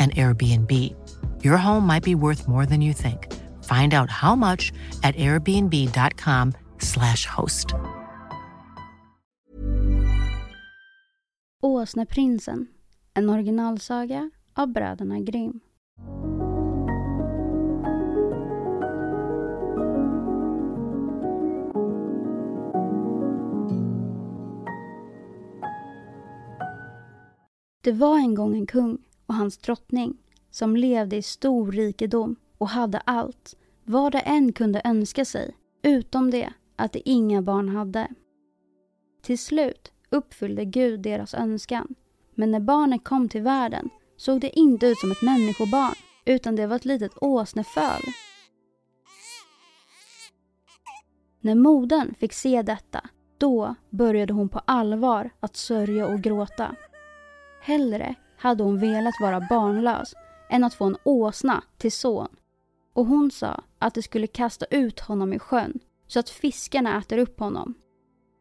an Airbnb. Your home might be worth more than you think. Find out how much at airbnb.com/slash host. Åsneprinsen, en originalsaga av bröderna Grimm. Det var en gång en kung och hans drottning som levde i stor rikedom och hade allt, vad det än kunde önska sig, utom det att de inga barn hade. Till slut uppfyllde Gud deras önskan, men när barnet kom till världen såg det inte ut som ett människobarn, utan det var ett litet åsneföl. När modern fick se detta, då började hon på allvar att sörja och gråta. Hellre hade hon velat vara barnlös än att få en åsna till son. Och hon sa att de skulle kasta ut honom i sjön så att fiskarna äter upp honom.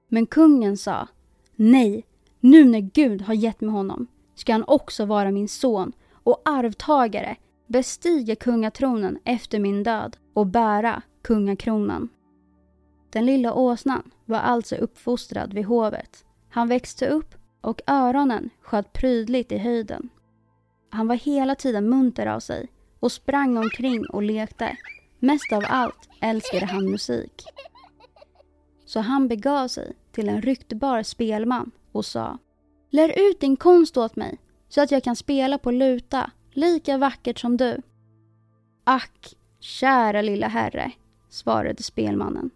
Men kungen sa Nej, nu när Gud har gett mig honom ska han också vara min son och arvtagare, bestiga kungatronen efter min död och bära kungakronan. Den lilla åsnan var alltså uppfostrad vid hovet. Han växte upp och öronen sköt prydligt i höjden. Han var hela tiden munter av sig och sprang omkring och lekte. Mest av allt älskade han musik. Så han begav sig till en ryktbar spelman och sa Lär ut din konst åt mig så att jag kan spela på luta lika vackert som du. Ack, kära lilla herre, svarade spelmannen.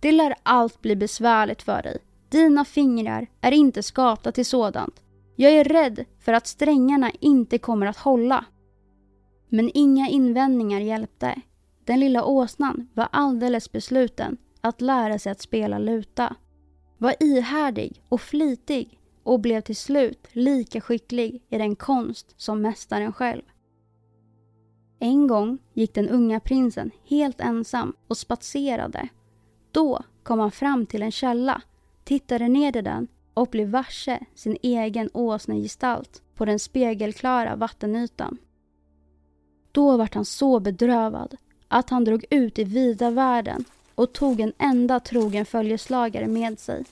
Det lär allt bli besvärligt för dig dina fingrar är inte skapta till sådant. Jag är rädd för att strängarna inte kommer att hålla. Men inga invändningar hjälpte. Den lilla åsnan var alldeles besluten att lära sig att spela luta. Var ihärdig och flitig och blev till slut lika skicklig i den konst som mästaren själv. En gång gick den unga prinsen helt ensam och spatserade. Då kom han fram till en källa tittade ner i den och blev varse sin egen åsnegestalt på den spegelklara vattenytan. Då vart han så bedrövad att han drog ut i vida världen och tog en enda trogen följeslagare med sig.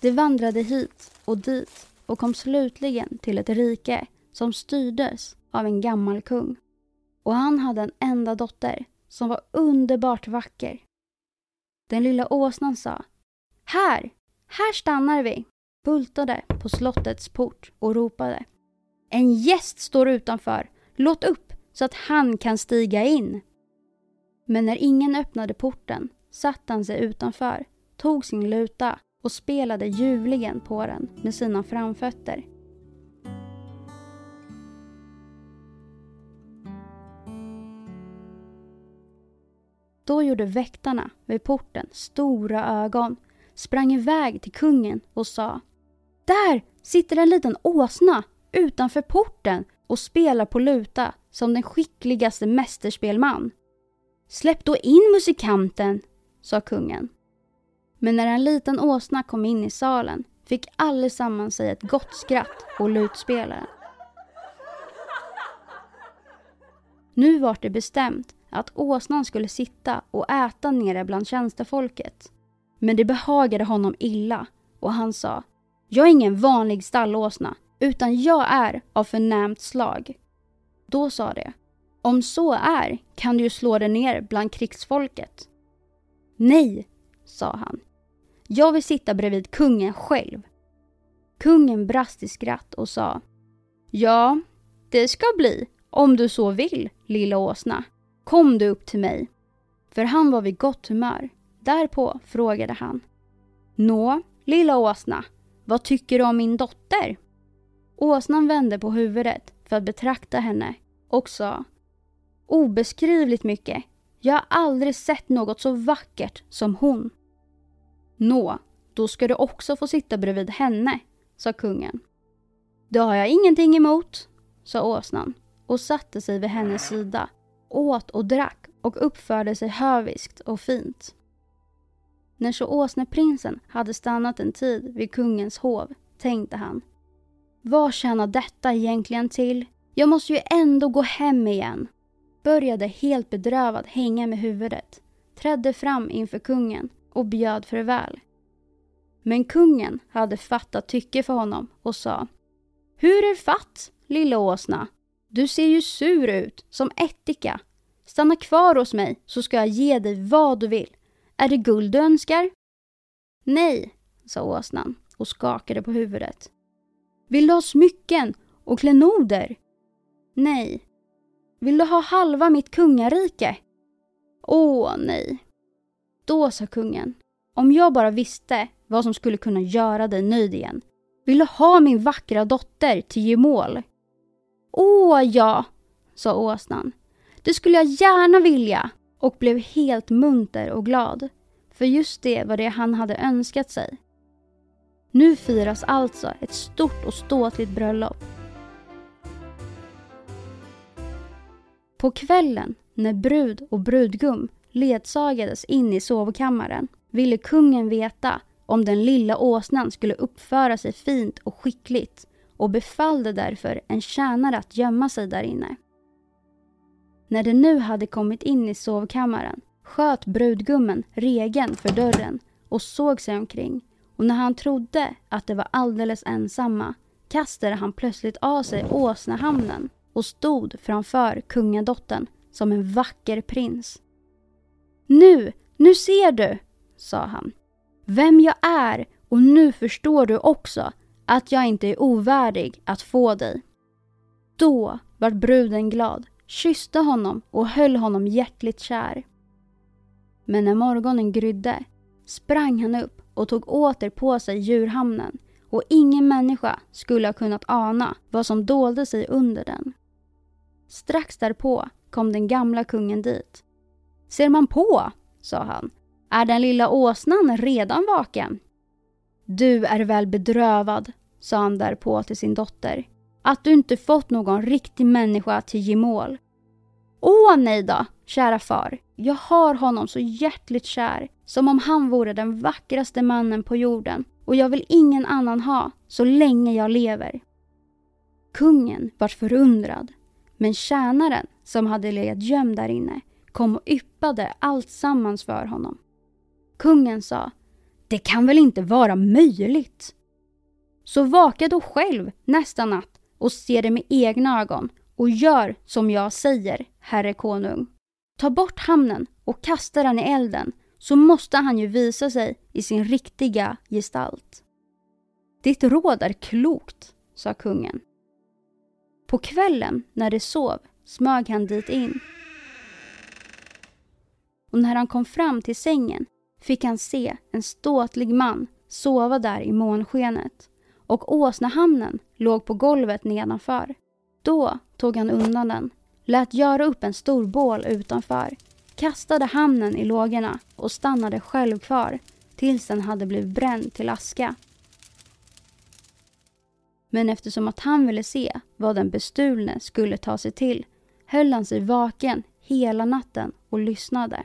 De vandrade hit och dit och kom slutligen till ett rike som styrdes av en gammal kung. Och han hade en enda dotter som var underbart vacker. Den lilla åsnan sa här! Här stannar vi! Bultade på slottets port och ropade. En gäst står utanför. Låt upp så att han kan stiga in. Men när ingen öppnade porten satte han sig utanför, tog sin luta och spelade ljuvligen på den med sina framfötter. Då gjorde väktarna vid porten stora ögon sprang iväg till kungen och sa Där sitter en liten åsna utanför porten och spelar på luta som den skickligaste mästerspelman. Släpp då in musikanten, sa kungen. Men när en liten åsna kom in i salen fick allesammans sig ett gott skratt och lutspelaren. Nu var det bestämt att åsnan skulle sitta och äta nere bland tjänstefolket. Men det behagade honom illa och han sa Jag är ingen vanlig stallåsna utan jag är av förnämt slag. Då sa det Om så är kan du ju slå dig ner bland krigsfolket. Nej, sa han. Jag vill sitta bredvid kungen själv. Kungen brast i skratt och sa Ja, det ska bli om du så vill, lilla åsna. Kom du upp till mig. För han var vid gott humör. Därpå frågade han. Nå, lilla åsna, vad tycker du om min dotter? Åsnan vände på huvudet för att betrakta henne och sa Obeskrivligt mycket. Jag har aldrig sett något så vackert som hon. Nå, då ska du också få sitta bredvid henne, sa kungen. Det har jag ingenting emot, sa åsnan och satte sig vid hennes sida, åt och drack och uppförde sig höviskt och fint. När så åsneprinsen hade stannat en tid vid kungens hov tänkte han Vad tjänar detta egentligen till? Jag måste ju ändå gå hem igen. Började helt bedrövad hänga med huvudet, trädde fram inför kungen och bjöd farväl. Men kungen hade fattat tycke för honom och sa Hur är fatt, lilla åsna? Du ser ju sur ut, som ättika. Stanna kvar hos mig så ska jag ge dig vad du vill. Är det guld du önskar? Nej, sa åsnan och skakade på huvudet. Vill du ha smycken och klenoder? Nej. Vill du ha halva mitt kungarike? Åh, nej. Då sa kungen, om jag bara visste vad som skulle kunna göra dig nöjd igen. Vill du ha min vackra dotter till gemål? Åh ja, sa åsnan. Det skulle jag gärna vilja och blev helt munter och glad. För just det var det han hade önskat sig. Nu firas alltså ett stort och ståtligt bröllop. På kvällen när brud och brudgum ledsagades in i sovkammaren ville kungen veta om den lilla åsnan skulle uppföra sig fint och skickligt och befallde därför en tjänare att gömma sig där inne. När de nu hade kommit in i sovkammaren sköt brudgummen regeln för dörren och såg sig omkring och när han trodde att de var alldeles ensamma kastade han plötsligt av sig åsnehamnen och stod framför kungadottern som en vacker prins. Nu, nu ser du, sa han, vem jag är och nu förstår du också att jag inte är ovärdig att få dig. Då vart bruden glad, kysste honom och höll honom hjärtligt kär. Men när morgonen grydde sprang han upp och tog åter på sig djurhamnen och ingen människa skulle ha kunnat ana vad som dolde sig under den. Strax därpå kom den gamla kungen dit. Ser man på, sa han, är den lilla åsnan redan vaken? Du är väl bedrövad, sa han därpå till sin dotter. Att du inte fått någon riktig människa till gemål. Åh nej då, kära far. Jag har honom så hjärtligt kär, som om han vore den vackraste mannen på jorden och jag vill ingen annan ha så länge jag lever. Kungen vart förundrad, men tjänaren som hade legat gömd där inne kom och yppade allt sammans för honom. Kungen sa, det kan väl inte vara möjligt? Så vaka då själv nästa natt och se det med egna ögon och gör som jag säger, herre konung. Ta bort hamnen och kasta den i elden så måste han ju visa sig i sin riktiga gestalt. Ditt råd är klokt, sa kungen. På kvällen när de sov smög han dit in. Och när han kom fram till sängen fick han se en ståtlig man sova där i månskenet och åsnehamnen låg på golvet nedanför. Då tog han undan den, lät göra upp en stor bål utanför, kastade hamnen i lågorna och stannade själv kvar tills den hade blivit bränd till aska. Men eftersom att han ville se vad den bestulne skulle ta sig till höll han sig vaken hela natten och lyssnade.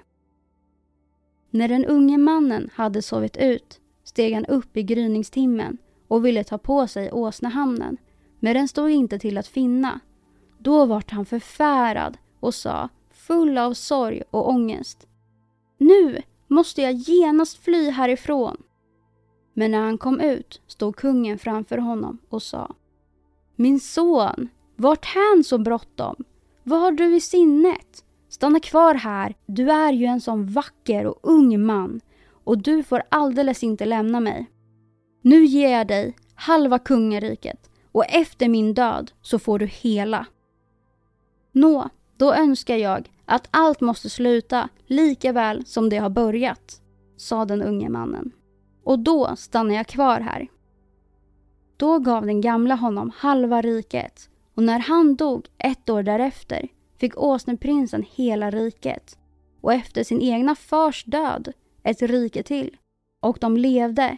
När den unge mannen hade sovit ut steg han upp i gryningstimmen och ville ta på sig åsnehamnen, men den stod inte till att finna. Då vart han förfärad och sa, full av sorg och ångest. Nu måste jag genast fly härifrån. Men när han kom ut stod kungen framför honom och sa Min son, vart hän så bråttom? Vad har du i sinnet? Stanna kvar här, du är ju en sån vacker och ung man och du får alldeles inte lämna mig. Nu ger jag dig halva kungariket och efter min död så får du hela. Nå, då önskar jag att allt måste sluta lika väl som det har börjat, sa den unge mannen. Och då stannar jag kvar här. Då gav den gamla honom halva riket och när han dog ett år därefter fick åsneprinsen hela riket och efter sin egna fars död ett rike till och de levde